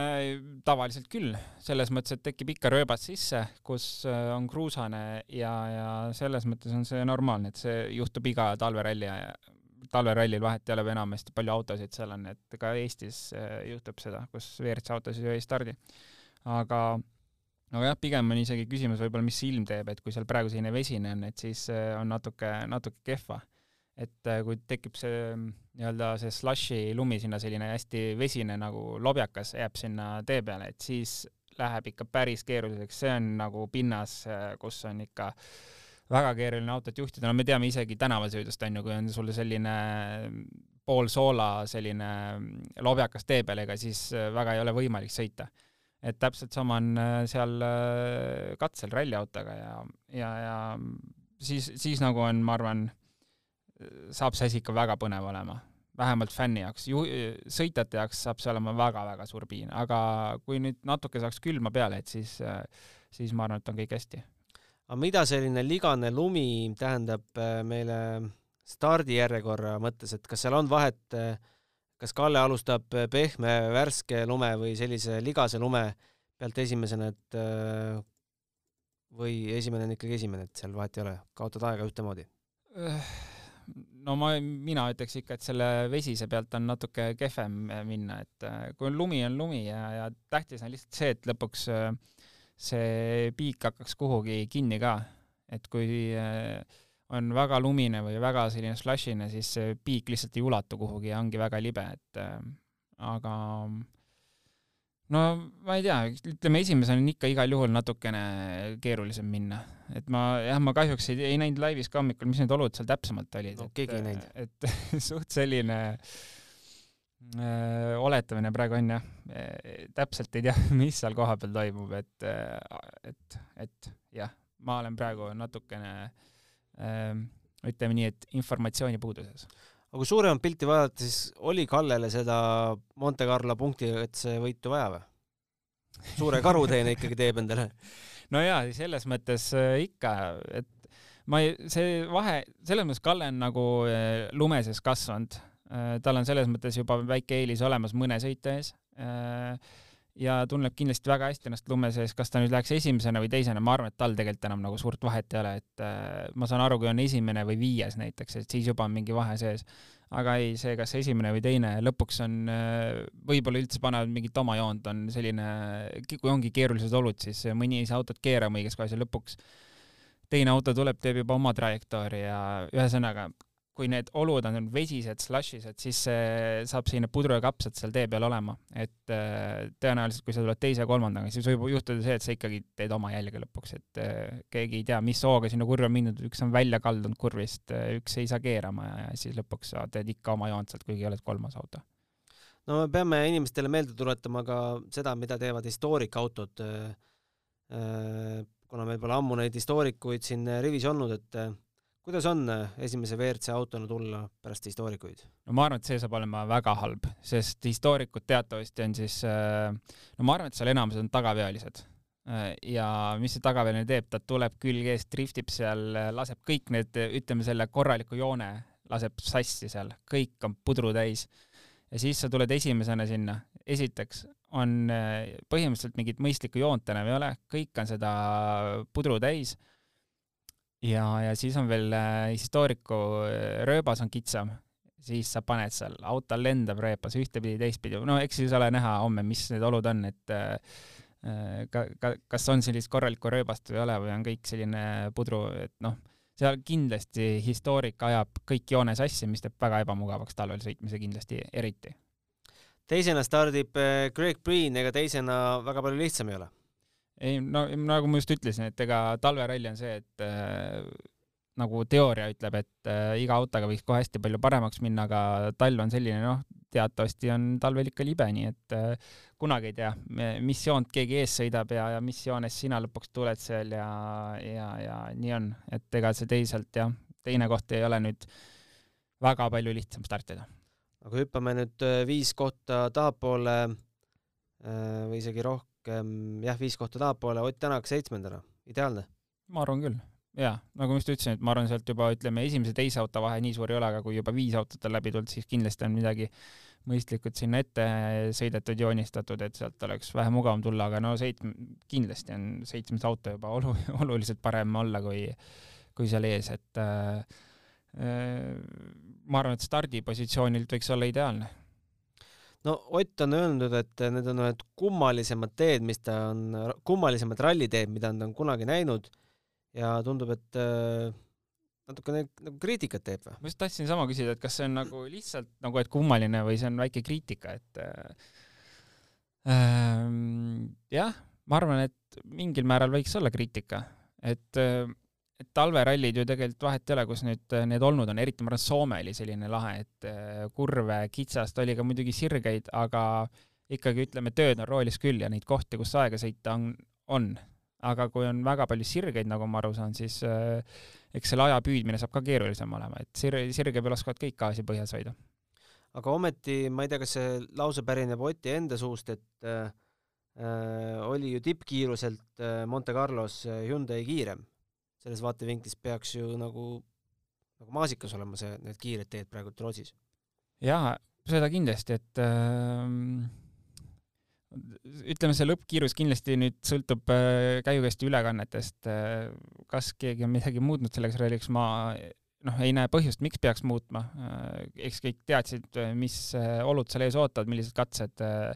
tavaliselt küll, selles mõttes, et tekib ikka rööbas sisse, kus eh, on kruusane ja, ja selles mõttes on see normaalne, et see juhtub iga talveralli talverallil vahet ei ole, või enamasti palju autosid seal on, et ka Eestis eh, juhtub seda, kus WRC autosid ju ei stardi. aga no jah, pigem on isegi küsimus võib-olla, mis silm teeb, et kui seal praegu selline vesine on, et siis on natuke, natuke kehva et kui tekib see nii-öelda see slush'i lumi sinna selline hästi vesine nagu lobjakas jääb sinna tee peale, et siis läheb ikka päris keeruliseks, see on nagu pinnas, äh, kus on ikka väga keeruline autot juhtida, no me teame isegi tänavasõidust on ju, kui on sul selline mm, poolsoola selline mm, lobjakas tee peal, ega siis äh, väga ei ole võimalik sõita. et täpselt sama on seal katsel ralliautoga ja, ja, ja siis, siis nagu on, ma arvan, saab see asi ikka väga põnev olema, vähemalt fänni jaoks, ju-, sõitjate jaoks saab see olema väga-väga suur piin, aga kui nüüd natuke saaks külma peale, et siis, siis ma arvan, et on kõik hästi. aga mida selline ligane lumi tähendab äh, meile stardijärjekorra mõttes, et kas seal on vahet, äh, kas Kalle alustab pehme värske lume või sellise ligase lume pealt esimesena, et äh, või esimene on ikkagi esimene, et seal vahet ei ole, kaotad aega ühtemoodi? No ma, mina ütleks ikka, et selle vesise pealt on natuke kehvem minna, et äh, kui on lumi, on lumi ja, ja tähtis on lihtsalt see, et lõpuks äh, see piik hakkaks kuhugi kinni ka. et kui äh, on väga lumine või väga selline slushine, siis see piik lihtsalt ei ulatu kuhugi ja ongi väga libe, et aga no ma ei tea, ütleme esimesena on ikka igal juhul natukene keerulisem minna, et ma jah, ma kahjuks ei, ei näinud laivis ka hommikul, mis need olud seal täpsemalt olid no,. keegi ei näinud. et suht selline öö, oletamine praegu on jah, täpselt ei tea, mis seal kohapeal toimub, et, et, et jah, ma olen praegu natukene öö, ütleme nii, et informatsiooni puuduses aga kui suuremat pilti vaadata, siis oli Kallele seda Monte Carlo punkti, et see võitu vaja või? suure karuteene ikkagi teeb endale. no jaa, selles mõttes äh, ikka, et ma ei, see vahe, selles mõttes Kalle on nagu äh, lumeses kasvanud. Äh, tal on selles mõttes juba väike eelis olemas mõne sõitja ees ja tunneb kindlasti väga hästi ennast lume sees, kas ta nüüd läheks esimesena või teisena, ma arvan, et tal tegelikult enam nagu suurt vahet ei ole, et äh, ma saan aru, kui on esimene või viies näiteks, et siis juba on mingi vahe sees. aga ei, see, kas esimene või teine, lõpuks on äh,, võib-olla üldse panevad mingit oma joont, on selline, kui ongi keerulised olud, siis mõni ei saa autot keerama õiges kohas ja lõpuks teine auto tuleb, teeb juba oma trajektoori ja ühesõnaga kui need olud on vesised, slush'ised, siis saab selline pudru ja kapsad seal tee peal olema, et äh, tõenäoliselt kui sa tuled teise ja kolmandaga, siis võib juhtuda see, et sa ikkagi teed oma jälge lõpuks, et äh, keegi ei tea, mis hooga sinna kurvi on mindud, üks on välja kaldunud kurvist, äh, üks ei saa keerama ja, siis lõpuks sa teed ikka oma joont sealt, kuigi oled kolmas auto. no me peame inimestele meelde tuletama ka seda, mida teevad historiikautod. kuna meil pole ammu neid historikuid siin rivis olnud, et kuidas on äh, esimese WRC autona tulla pärast historikuid? no ma arvan, et see saab olema väga halb, sest histoorikud teatavasti on siis, äh, no ma arvan, et seal enamus on tagaveolised. Äh, ja mis see tagaveoline teeb, ta tuleb külge eest, driftib seal, laseb kõik need, ütleme selle korraliku joone, laseb sassi seal, kõik on pudru täis. ja siis sa tuled esimesena sinna, esiteks on põhimõtteliselt mingit mõistlikku joont enam ei ole, kõik on seda pudru täis ja, ja siis on veel äh, historiku äh, rööbas on kitsam, siis sa paned seal, auto lendab rööpas ühtepidi, teistpidi, no eks siis ole näha homme, mis need olud on, et äh, ka, ka, kas on sellist korralikku rööbast või ei ole või on kõik selline pudru, et noh, seal kindlasti historik ajab kõik joone sassi, mis teeb väga ebamugavaks talvel sõitmise kindlasti eriti. teisena stardib Greg Green, ega teisena väga palju lihtsam ei ole ei no nagu ma just ütlesin, et ega talveralli on see, et äh, nagu teooria ütleb, et äh, iga autoga võiks kohe hästi palju paremaks minna, aga talv on selline, noh, teatavasti on talvel ikka libe, nii et äh, kunagi ei tea, mis joont keegi ees sõidab ja, ja mis joones sina lõpuks tuled seal ja, ja, ja nii on, et ega see teisalt jah, teine koht ei ole nüüd väga palju lihtsam startida. aga hüppame nüüd äh, viis kohta tahapoole äh, või isegi rohkem jah, viis kohta tahapoole, Ott Tänak seitsmendana, ideaalne? ma arvan küll. jaa, nagu ma just ütlesin, et ma arvan, sealt juba ütleme, esimese-teise auto vahe nii suur ei ole, aga kui juba viis autot on läbi tulnud, siis kindlasti on midagi mõistlikult sinna ette sõidetud, joonistatud, et sealt oleks vähe mugavam tulla, aga no seitsme, kindlasti on seitsmes auto juba olu-, oluliselt parem olla kui, kui seal ees, et äh, äh, ma arvan, et stardipositsioonilt võiks olla ideaalne. No Ott on öelnud, et need on ühed kummalisemad teed, mis ta on, kummalisemad ralliteed, mida ta on kunagi näinud ja tundub, et äh, natukene nagu kriitikat teeb või? ma just tahtsin sama küsida, et kas see on nagu lihtsalt nagu, et kummaline või see on väike kriitika, et äh, ähm, jah, ma arvan, et mingil määral võiks olla kriitika, et äh, et talverallid ju tegelikult vahet ei ole, kus nüüd äh, need olnud on, eriti ma arvan, Soome oli selline lahe, et äh, kurve, kitsast, oli ka muidugi sirgeid, aga ikkagi ütleme, tööd on roolis küll ja neid kohti, kus aega sõita on, on. aga kui on väga palju sirgeid, nagu ma aru saan, siis äh, eks selle aja püüdmine saab ka keerulisem olema, et sir-, sirge peal oskavad kõik gaasi põhjas hoida. aga ometi, ma ei tea, kas see lause pärineb Oti enda suust, et äh, oli ju tippkiiruselt äh, Monte Carlos Hyundai kiirem selles vaatevinklist peaks ju nagu, nagu maasikas olema see, need kiired teed praegu Rootsis. jaa, seda kindlasti, et äh, ütleme, see lõppkiirus kindlasti nüüd sõltub äh, käigukästi ülekannetest äh,. kas keegi on midagi muutnud selleks ralliks, ma noh, ei näe põhjust, miks peaks muutma äh,. eks kõik teadsid, mis äh, olud seal ees ootavad, millised katsed äh,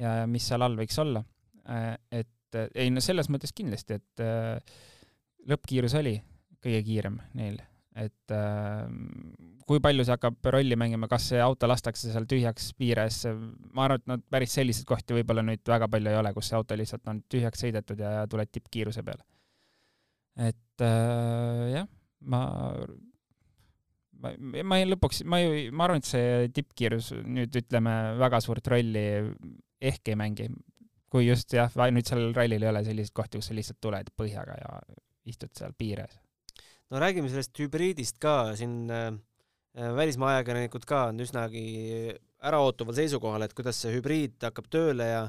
ja mis seal all võiks olla äh,. et äh, ei no selles mõttes kindlasti, et äh, lõppkiirus oli kõige kiirem neil, et äh, kui palju see hakkab rolli mängima, kas see auto lastakse seal tühjaks piires, ma arvan, et no päris selliseid kohti võib-olla nüüd väga palju ei ole, kus see auto lihtsalt on tühjaks sõidetud ja, tuled tippkiiruse peale. et äh, jah, ma ma, ma ei lõpuks, ma ei, ma arvan, et see tippkiirus nüüd ütleme väga suurt rolli ehk ei mängi. kui just jah, nüüd sellel rallil ei ole selliseid kohti, kus sa lihtsalt tuled põhjaga ja istud seal piires. no räägime sellest hübriidist ka, siin äh, välismaa ajakirjanikud ka on üsnagi äraootaval seisukohal, et kuidas see hübriid hakkab tööle ja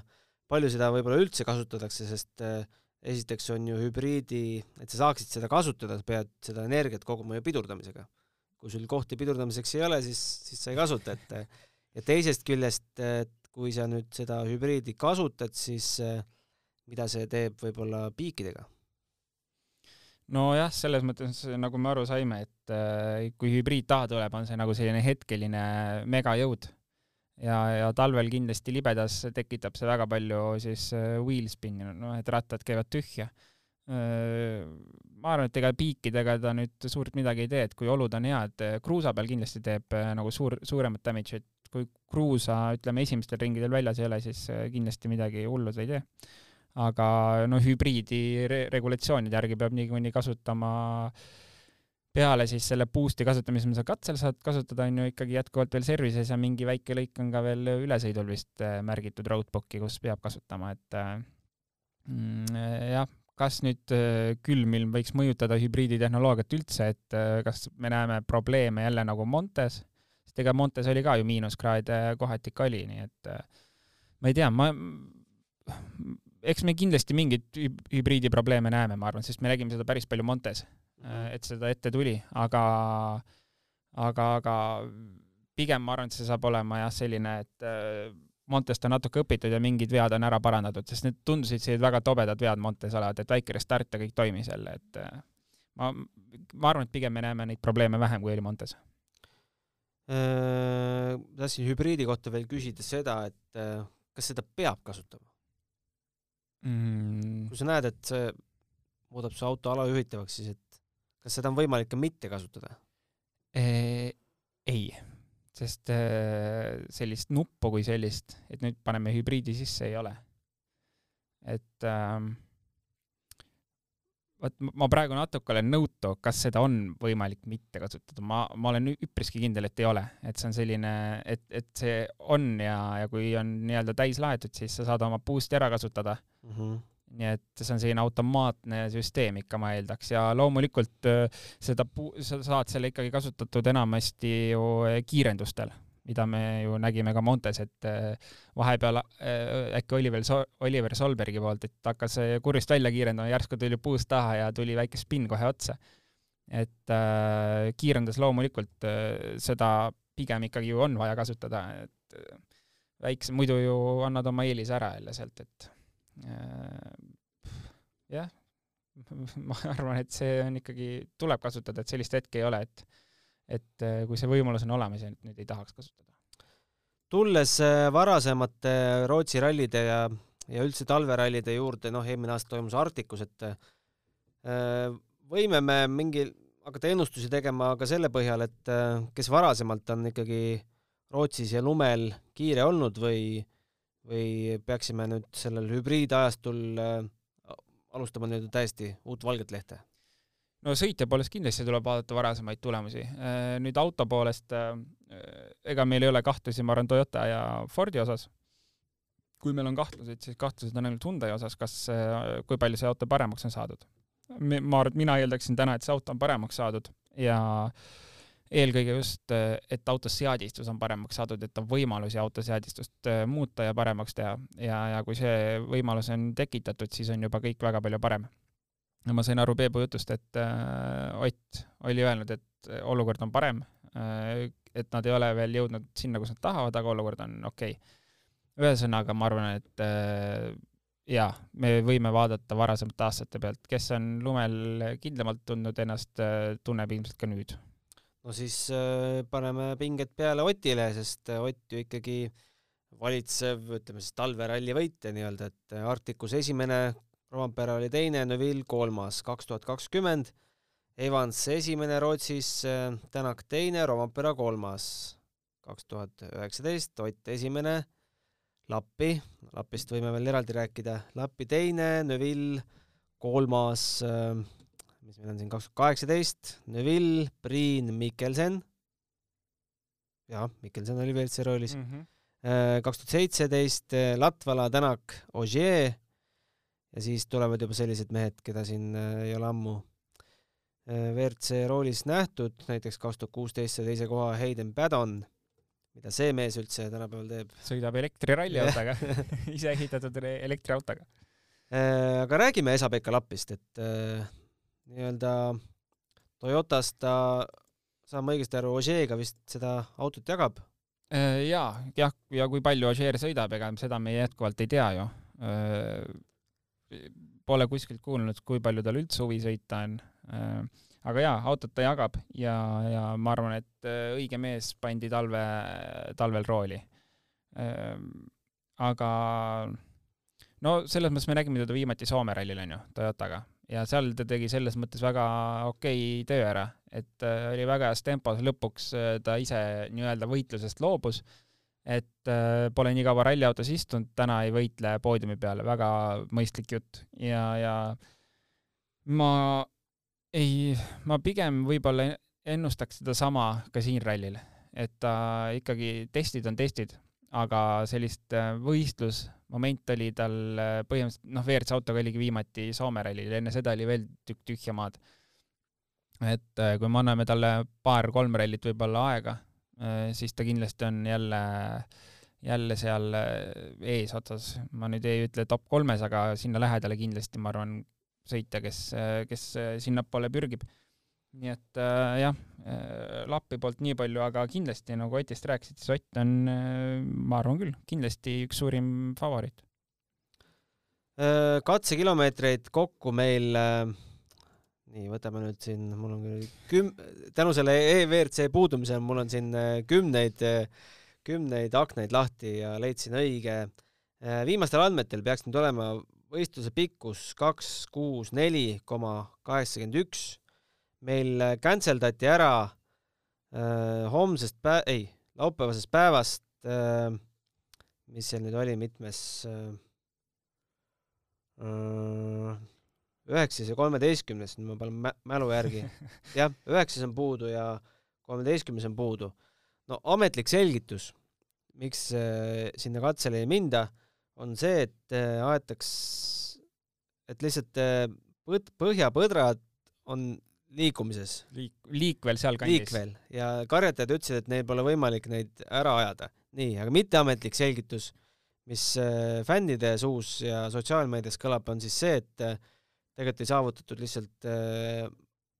palju seda võib-olla üldse kasutatakse, sest äh, esiteks on ju hübriidi, et sa saaksid seda kasutada, sa pead seda energiat koguma ju pidurdamisega. kui sul kohti pidurdamiseks ei ole, siis, siis sa ei kasuta, et ja teisest küljest, et kui sa nüüd seda hübriidi kasutad, siis äh, mida see teeb võib-olla piikidega? Nojah, selles mõttes nagu me aru saime, et äh, kui hübriid taha tuleb, on see nagu selline hetkeline megajõud ja, ja talvel kindlasti libedas tekitab see väga palju siis äh, wheel spin'i, noh, et rattad käivad tühja. Äh, ma arvan, et ega piikidega ta nüüd suurt midagi ei tee, et kui olud on head, kruusa peal kindlasti teeb nagu suur, suuremat damage'i, et kui kruusa, ütleme, esimestel ringidel väljas ei ole, siis kindlasti midagi hullu ta ei tee aga no hübriidi re regulatsioonide järgi peab niikuinii kasutama peale siis selle boost'i kasutamise, mida sa katsel saad kasutada, on ju ikkagi jätkuvalt veel service'is ja mingi väike lõik on ka veel ülesõidul vist äh, märgitud roadbook'i, kus peab kasutama, et äh, mm, jah, kas nüüd äh, külmilm võiks mõjutada hübriiditehnoloogiat üldse, et kas me näeme probleeme jälle nagu Montes, sest ega Montes oli ka ju miinuskraade kohati ikka oli, nii et ma ei tea, ma eks me kindlasti mingeid hübriidi probleeme näeme, ma arvan, sest me nägime seda päris palju Montes -hmm. et seda ette tuli, aga, aga, aga pigem ma arvan, et see saab olema jah, selline, et äh, Montest on natuke õpitud ja mingid vead on ära parandatud, sest need tundusid sellised väga tobedad vead Montes olevat, et väike restart ja kõik toimis jälle, et äh, ma, ma arvan, et pigem me näeme neid probleeme vähem, kui oli Montes. tahtsin hübriidi kohta veel küsida seda, et kas seda peab kasutama? Mm.? kui sa näed, et see muudab su auto alajuhitavaks, siis et kas seda on võimalik ka mitte kasutada? ei, sest sellist nuppu kui sellist, et nüüd paneme hübriidi sisse, ei ole. et ähm, vot ma praegu natuke olen nõutu, kas seda on võimalik mitte kasutada, ma, ma olen üpriski kindel, et ei ole, et see on selline, et, et see on ja, ja kui on nii-öelda täis laetud, siis sa saad oma boost'i ära kasutada. Mm. -hmm nii et see on selline automaatne süsteem ikka, ma eeldaks, ja loomulikult äh, seda, sa saad selle ikkagi kasutatud enamasti ju kiirendustel mida me ju nägime ka Montes, et vahepeal äkki Oliver so-, Oliver Solbergi poolt, et hakkas kurjust välja kiirendama, järsku tuli puust taha ja tuli väike spinn kohe otsa. et äh, kiirendas loomulikult äh, seda pigem ikkagi ju on vaja kasutada, et äh, väikse, muidu ju annad oma eelise ära jälle sealt, et äh, jah, ma arvan, et see on ikkagi, tuleb kasutada, et sellist hetke ei ole, et et äh, kui see võimalus on olemas ja nüüd ei tahaks kasutada. tulles äh, varasemate Rootsi rallide ja, ja üldse talverallide juurde, noh, eelmine aasta toimus Arktikus, et äh, võime me mingil, hakata ennustusi tegema ka selle põhjal, et kes varasemalt on ikkagi Rootsis ja lumel kiire olnud või, või peaksime nüüd sellel hübriidajastul alustama nii-öelda täiesti uut valget lehte? No sõitja poolest kindlasti tuleb vaadata varasemaid tulemusi. Äh, nüüd auto poolest, äh, ega meil ei ole kahtlusi, ma arvan, Toyota ja Fordi osas. kui meil on kahtlused, siis kahtlused on ainult Hyundai osas, kas, äh, kui palju see auto paremaks on saadud. ma arvan, et mina eeldaksin täna, et see auto on paremaks saadud ja eelkõige just, et auto seadistus on paremaks saadud, et on võimalusi auto seadistust muuta ja paremaks teha ja, ja kui see võimalus on tekitatud, siis on juba kõik väga palju parem. Ja ma sain aru Peebu jutust, et äh, Ott oli öelnud, et olukord on parem äh,, et nad ei ole veel jõudnud sinna, kus nad tahavad, aga olukord on okei. Okay.. ühesõnaga, ma arvan, et äh, jaa, me võime vaadata varasemate aastate pealt, kes on lumel kindlamalt tundnud ennast, tunneb ilmselt ka nüüd. No siis äh, paneme pinged peale Otile, sest äh, Ott ju ikkagi valitsev, ütleme siis talveralli võitja nii-öelda, et äh, Arktikus esimene, Rompera oli teine, Neville kolmas, kaks tuhat kakskümmend. Evans esimene Rootsis, Tänak teine, Rompera kolmas, kaks tuhat üheksateist, Ott esimene, Lappi, Lapist võime veel eraldi rääkida, Lappi teine, Neville kolmas äh,, mis meil on siin kaks tuhat kaheksateist, Neville, Priin, Mikkelsen, jah, Mikkelsen oli WRC roolis. Mm, -hmm. kaks tuhat seitseteist Latvala, Tänak, Ogier ja siis tulevad juba sellised mehed, keda siin äh, ei ole ammu äh, WRC roolis nähtud, näiteks kaks tuhat kuusteist sai teise koha Hayden Paddon, mida see mees üldse tänapäeval teeb? sõidab elektriralliautoga ise ehitatud elektriautoga. aga räägime Esa-Pekka Lapist, et nii-öelda Toyotast ta, saan ma õigesti aru, Ožeega vist seda autot jagab? Äh, jaa, jah, ja kui palju Ožeer sõidab, ega seda me jätkuvalt ei tea ju. Äh, pole kuskilt kuulnud, kui palju tal üldse huvi sõita on. Äh, aga jaa, autot ta jagab ja, ja ma arvan, et õige mees pandi talve, talvel rooli. aga no selles mõttes me nägime teda viimati Soome rallil, on ju, Toyotaga ja seal ta tegi selles mõttes väga okei töö ära, et äh, oli väga heas tempos, lõpuks äh, ta ise nii-öelda võitlusest loobus, et äh, pole nii kaua ralliautos istunud, täna ei võitle poodiumi peal, väga mõistlik jutt ja, ja ma ei, ma pigem võib-olla ennustaks sedasama ka siin rallil, et ta ikkagi, testid on testid, aga sellist võistlus moment oli tal äh, põhimõtteliselt, noh, WRC autoga oligi viimati Soome rallil, enne seda oli veel tükk tühja maad. et äh, kui me anname talle paar-kolm rallit võib-olla aega, äh, siis ta kindlasti on jälle, jälle seal eesotsas, ma nüüd ei ütle top kolmes, aga sinna lähedale kindlasti, ma arvan, sõitja, kes, kes sinnapoole pürgib nii et äh, jah äh,, Lappi poolt nii palju, aga kindlasti nagu Otist rääkisid, siis Ott on äh,, ma arvan küll, kindlasti üks suurim favoriit äh,. katsekilomeetreid kokku meil äh, nii, võtame nüüd siin, mul on küm-, tänu selle EVRC puudumisele mul on siin äh, kümneid, äh, kümneid aknaid lahti ja leidsin õige. viimastel andmetel peaks nüüd olema võistluse pikkus kaks, kuus, neli koma kaheksakümmend üks meil äh, cancel dati ära äh, homsest pä-, ei, laupäevasest päevast äh,, mis seal nüüd oli, mitmes äh, äh, üheksas ja kolmeteistkümnes, nüüd ma panen mä-, mälu järgi. jah, üheksas on puudu ja kolmeteistkümnes on puudu. no ametlik selgitus, miks äh, sinna katsele ei minda, on see, et äh, aetaks, et lihtsalt äh, põd-, põhjapõdrad on liikumises liik-, liikvel sealkandis. liikvel ja karjatajad ütlesid, et neil pole võimalik neid ära ajada. nii, aga mitteametlik selgitus, mis fännide suus ja sotsiaalmeedias kõlab, on siis see, et tegelikult ei saavutatud lihtsalt äh,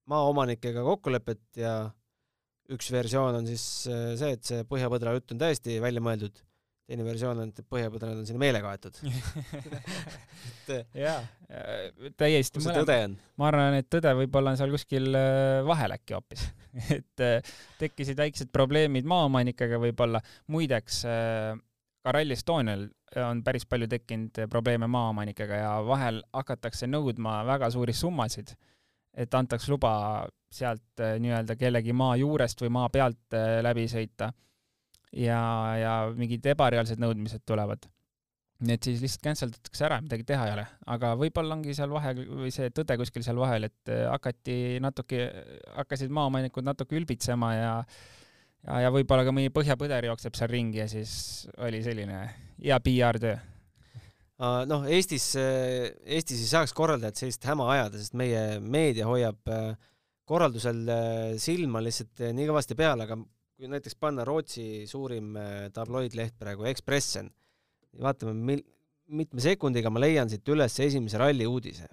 maaomanikega kokkulepet ja üks versioon on siis see, et see põhjapõdra jutt on täiesti välja mõeldud. Teine versioon on, et põhjapõdrad on sinna meelega aetud jaa, täiesti kus see tõde on? ma arvan, et tõde võib-olla on seal kuskil äh, vahel äkki hoopis. Et äh, tekkisid väiksed probleemid maaomanikega võib-olla, muideks äh, ka Rally Estonial on päris palju tekkinud probleeme maaomanikega ja vahel hakatakse nõudma väga suuri summasid, et antaks luba sealt nii-öelda kellegi maa juurest või maa pealt läbi sõita ja, ja mingid ebareaalsed nõudmised tulevad. nii et siis lihtsalt cancel datakse ära, midagi teha ei ole, aga võib-olla ongi seal vahe või see tõde kuskil seal vahel, et äh, hakati natuke, hakkasid maaomanikud natuke ülbitsema ja ja, ja võib-olla ka mõni põhjapõder jookseb seal ringi ja siis oli selline hea PR-töö noh, Eestis, Eestis ei saaks korraldajat sellist häma ajada, sest meie meedia hoiab äh, korraldusel äh, silma lihtsalt nii kõvasti peal, aga kui näiteks panna Rootsi suurim äh, tabloidleht praegu Expressen, vaatame, mil-, mitme sekundiga ma leian siit üles esimese ralli uudise.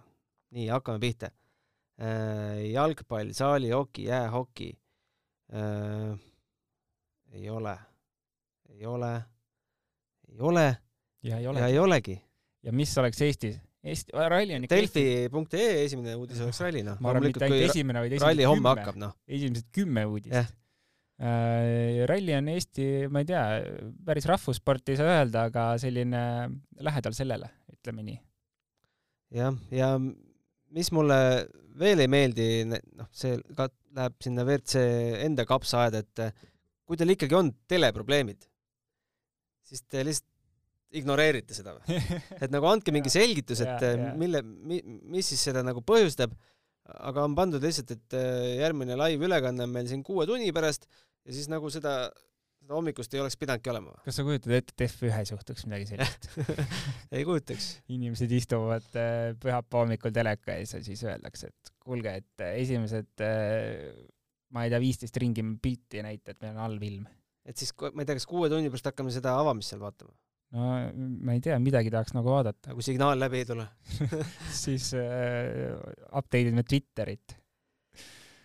nii, hakkame pihta. Äh, jalgpall, saalihoki, jäähoki. Äh, ei ole, ei ole, ei ole ja ei, ole. ja ei olegi. ja mis oleks Eestis? Eesti, ralli on ikka Delfi.ee esimene uudis oleks ralli, noh. ma arvan, mitte ainult esimene, vaid esimesed kümme. hakkab, noh. esimesed kümme uudist yeah Äh, ralli on Eesti, ma ei tea, päris rahvussport ei saa öelda, aga selline lähedal sellele, ütleme nii. jah, ja mis mulle veel ei meeldi, noh, see ka läheb sinna WRC enda kapsaaeda, et kui teil ikkagi on teleprobleemid, siis te lihtsalt ignoreerite seda või? et nagu andke mingi selgitus, et ja. mille mi,, mis siis seda nagu põhjustab, aga on pandud lihtsalt, et järgmine live-ülekanne on meil siin kuue tunni pärast ja siis nagu seda, seda hommikust ei oleks pidanudki olema. kas sa kujutad ette, et F1-s juhtuks midagi sellist ei kujutaks. inimesed istuvad äh, pühapäeva hommikul teleka ees ja siis öeldakse, et kuulge, et äh, esimesed äh, ma ei tea, viisteist ringi pilti ei näita, et meil on halb ilm. et siis, ma ei tea, kas kuue tunni pärast hakkame seda avamist seal vaatama? no ma ei tea, midagi tahaks nagu vaadata. kui signaal läbi ei tule siis äh, update ime Twitterit.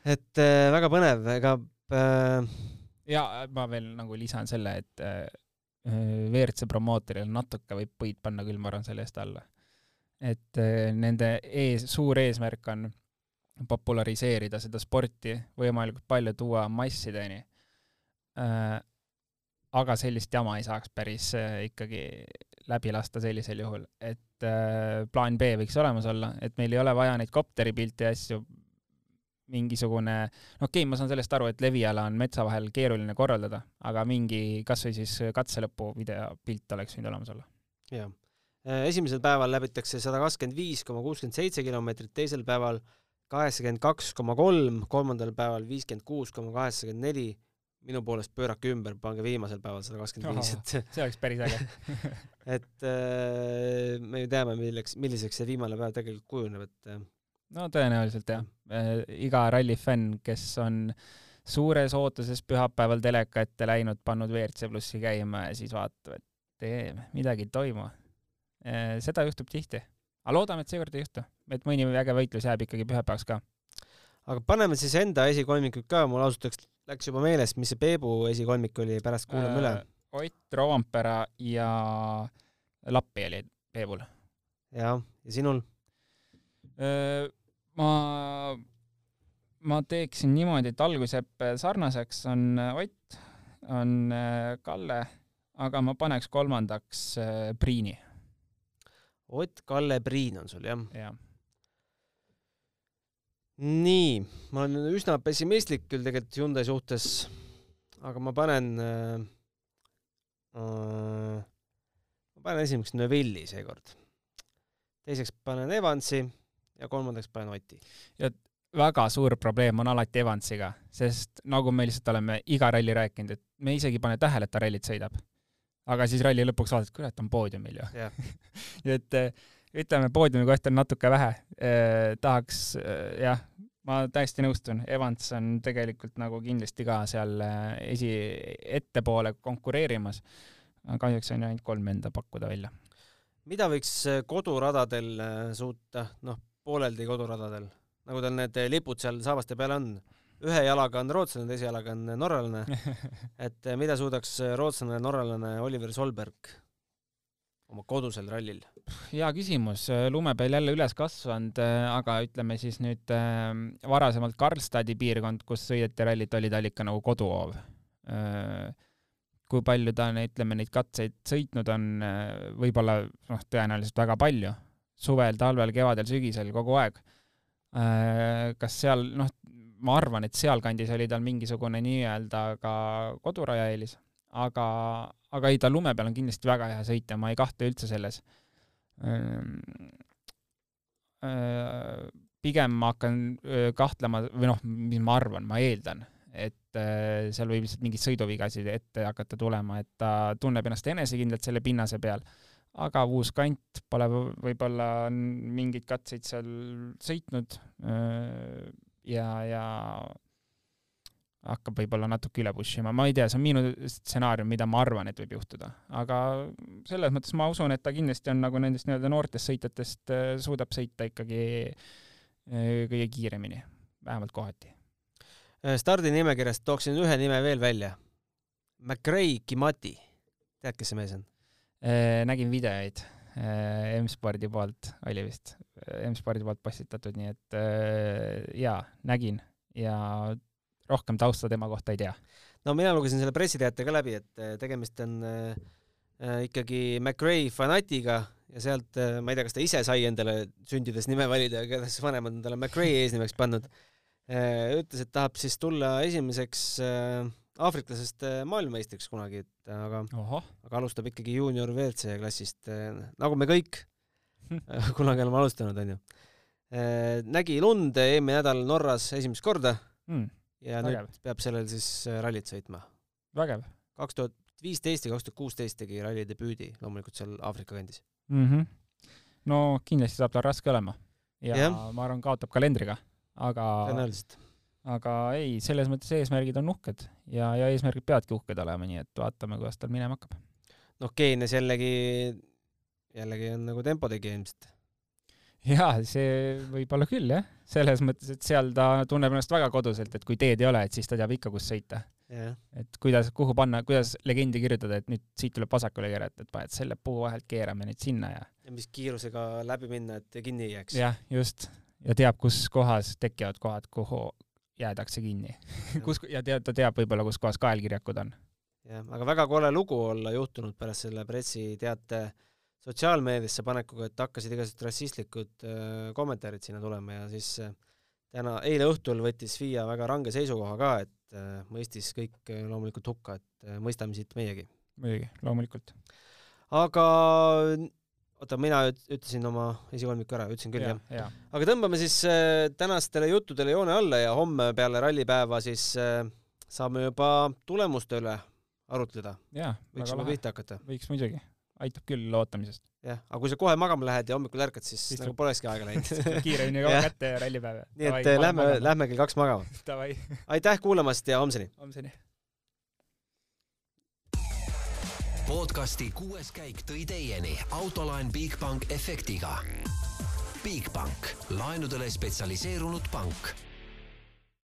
et äh, väga põnev, ega äh, ja ma veel nagu lisan selle, et äh, WRC promootoril natuke võib põid panna küll, ma arvan, selle eest alla. et äh, nende ees, suur eesmärk on populariseerida seda sporti võimalikult palju, tuua massideni äh,. aga sellist jama ei saaks päris äh, ikkagi läbi lasta sellisel juhul, et äh, plaan B võiks olemas olla, et meil ei ole vaja neid kopteripilte ja asju mingisugune, no okei okay,, ma saan sellest aru, et leviala on metsa vahel keeruline korraldada, aga mingi kasvõi siis katselõpu videopilt oleks võinud olemas olla. jah. Äh, esimesel päeval läbitakse sada kakskümmend viis koma kuuskümmend seitse kilomeetrit, teisel päeval kaheksakümmend kaks koma kolm, kolmandal päeval viiskümmend kuus koma kaheksakümmend neli, minu poolest pöörake ümber, pange viimasel päeval sada kakskümmend viis, et see oleks päris äge et äh, me ju teame, milleks, milliseks see viimane päev tegelikult kujuneb, et äh, no tõenäoliselt jah. Äh, iga rallifänn, kes on suures ootuses pühapäeval teleka ette läinud, pannud WRC plussi käima ja siis vaatab, et ee, midagi ei toimu. Äh, seda juhtub tihti. Aga loodame, et seekord ei juhtu, et mõni äge võitlus jääb ikkagi pühapäevaks ka. aga paneme siis enda esikolmikuid ka, mul ausalt öeldes läks juba meelest, mis see Peebu esikolmik oli, pärast kuulame üle. Äh, Ott Roompere ja Lappi oli Peebul. jah, ja sinul? ma, ma teeksin niimoodi, et algus jääb sarnaseks, on Ott, on Kalle, aga ma paneks kolmandaks Priini. Ott, Kalle, Priin on sul jah? jah. nii, ma olen üsna pessimistlik küll tegelikult Hyundai suhtes, aga ma panen äh,, äh, ma panen esimeseks Neville'i seekord. teiseks panen Evansi ja kolmandaks panen Oti. ja väga suur probleem on alati Evansiga, sest nagu me lihtsalt oleme iga ralli rääkinud, et me isegi ei pane tähele, et ta rallit sõidab. Aga siis ralli lõpuks vaatad, kurat, on poodiumil ju yeah. et ütleme, poodiumi kohta on natuke vähe eh,. tahaks eh, jah, ma täiesti nõustun, Evans on tegelikult nagu kindlasti ka seal äh, esi, ettepoole konkureerimas. kahjuks on ju ainult kolm enda pakkuda välja. mida võiks äh, koduradadel suuta, noh, pooleldi koduradadel, nagu tal need lipud seal saabaste peal on, ühe jalaga on rootslane, teise jalaga on norralane. Et mida suudaks rootslane, norralane Oliver Solberg oma kodusel rallil? hea küsimus, lume peal jälle üles kasvanud, aga ütleme siis nüüd varasemalt Karlstadi piirkond, kus sõideti rallit, oli tal ikka nagu koduhoov. Kui palju ta, ütleme, neid katseid sõitnud on, võib-olla noh, tõenäoliselt väga palju, suvel, talvel, kevadel, sügisel, kogu aeg. Kas seal, noh, ma arvan, et sealkandis oli tal mingisugune nii-öelda ka koduraja eelis, aga, aga ei, ta lume peal on kindlasti väga hea sõita, ma ei kahtle üldse selles. Ehm, äh, pigem ma hakkan kahtlema või noh, mis ma arvan, ma eeldan, et seal võib lihtsalt mingeid sõiduvigasid ette hakata tulema, et ta tunneb ennast enesekindlalt selle pinnase peal, aga uus kant pole võib-olla mingeid katseid seal sõitnud ja, ja hakkab võib-olla natuke üle push ima, ma ei tea, see on minu stsenaarium, mida ma arvan, et võib juhtuda. aga selles mõttes ma usun, et ta kindlasti on nagu nendest nii-öelda noortest sõitjatest, äh, suudab sõita ikkagi äh, kõige kiiremini, vähemalt kohati. Äh, stardinimekirjast tooksin ühe nime veel välja. McRae Kimati, tead, kes see mees on? nägin videoid M-spordi poolt, oli vist, M-spordi poolt postitatud, nii et jaa, nägin ja rohkem tausta tema kohta ei tea. no mina lugesin selle pressiteate ka läbi, et äh, tegemist on äh, äh, ikkagi McRae fanatiga ja sealt äh,, ma ei tea, kas ta ise sai endale sündides nime valida, aga kas vanemad on talle McRae eesnimeks pannud äh,, ütles, et tahab siis tulla esimeseks äh, aafriklasest äh, maailmameistriks kunagi, et aga, aga alustab ikkagi juunior WRC klassist äh,, nagu me kõik kunagi oleme alustanud, onju äh,. nägi lund eelmine nädal Norras esimest korda mm ja Vägev. nüüd peab sellel siis äh, rallit sõitma. vägev. kaks tuhat viisteist ja kaks tuhat kuusteist tegi ralli debüüdi loomulikult seal Aafrika kandis mm. -hmm. no kindlasti saab tal raske olema ja, ja. ma arvan, kaotab kalendriga, aga tõenäoliselt. aga ei, selles mõttes eesmärgid on uhked ja, ja eesmärgid peavadki uhked olema, nii et vaatame, kuidas tal minema hakkab. noh, Keenias jällegi, jällegi on nagu tempotegija ilmselt jaa, see võib olla küll jah, selles mõttes, et seal ta tunneb ennast väga koduselt, et kui teed ei ole, et siis ta teab ikka, kus sõita yeah.. et kuidas, kuhu panna, kuidas legendi kirjutada, et nüüd siit tuleb vasakule keerata, et paned selle puu vahelt, keerame nüüd sinna ja ja mis kiirusega läbi minna, et kinni ei jääks. jah, just. ja teab, kus kohas tekivad kohad, kuhu jäädakse kinni kus, ja tead, ta teab võib-olla, kus kohas kaelkirjakud on. jah, aga väga kole lugu olla juhtunud pärast selle pressiteate sotsiaalmeediasse panekuga, et hakkasid igasugused rassistlikud äh, kommentaarid sinna tulema ja siis äh, täna, eile õhtul võttis FIA väga range seisukoha ka, et äh, mõistis kõik loomulikult hukka, et mõistame siit meiegi. muidugi, loomulikult. aga oota, mina ütlesin oma esikolmiku ära, ütlesin küll ja, jah ja.? aga tõmbame siis tänastele juttudele joone alla ja homme peale rallipäeva siis saame juba tulemuste üle arutleda. võiks juba pihta hakata. võiks muidugi aitab küll ootamisest. jah, aga kui sa kohe magama lähed ja hommikul ärkad, siis Istud. nagu polekski aega läinud kiiremini kaua kätte ja rallipäev. nii et Davai, lähme, lähme kell kaks magama aitäh kuulamast ja homseni! homseni! podcasti kuues käik tõi teieni autolaen Bigbank efektiga. Bigbank, laenudele spetsialiseerunud pank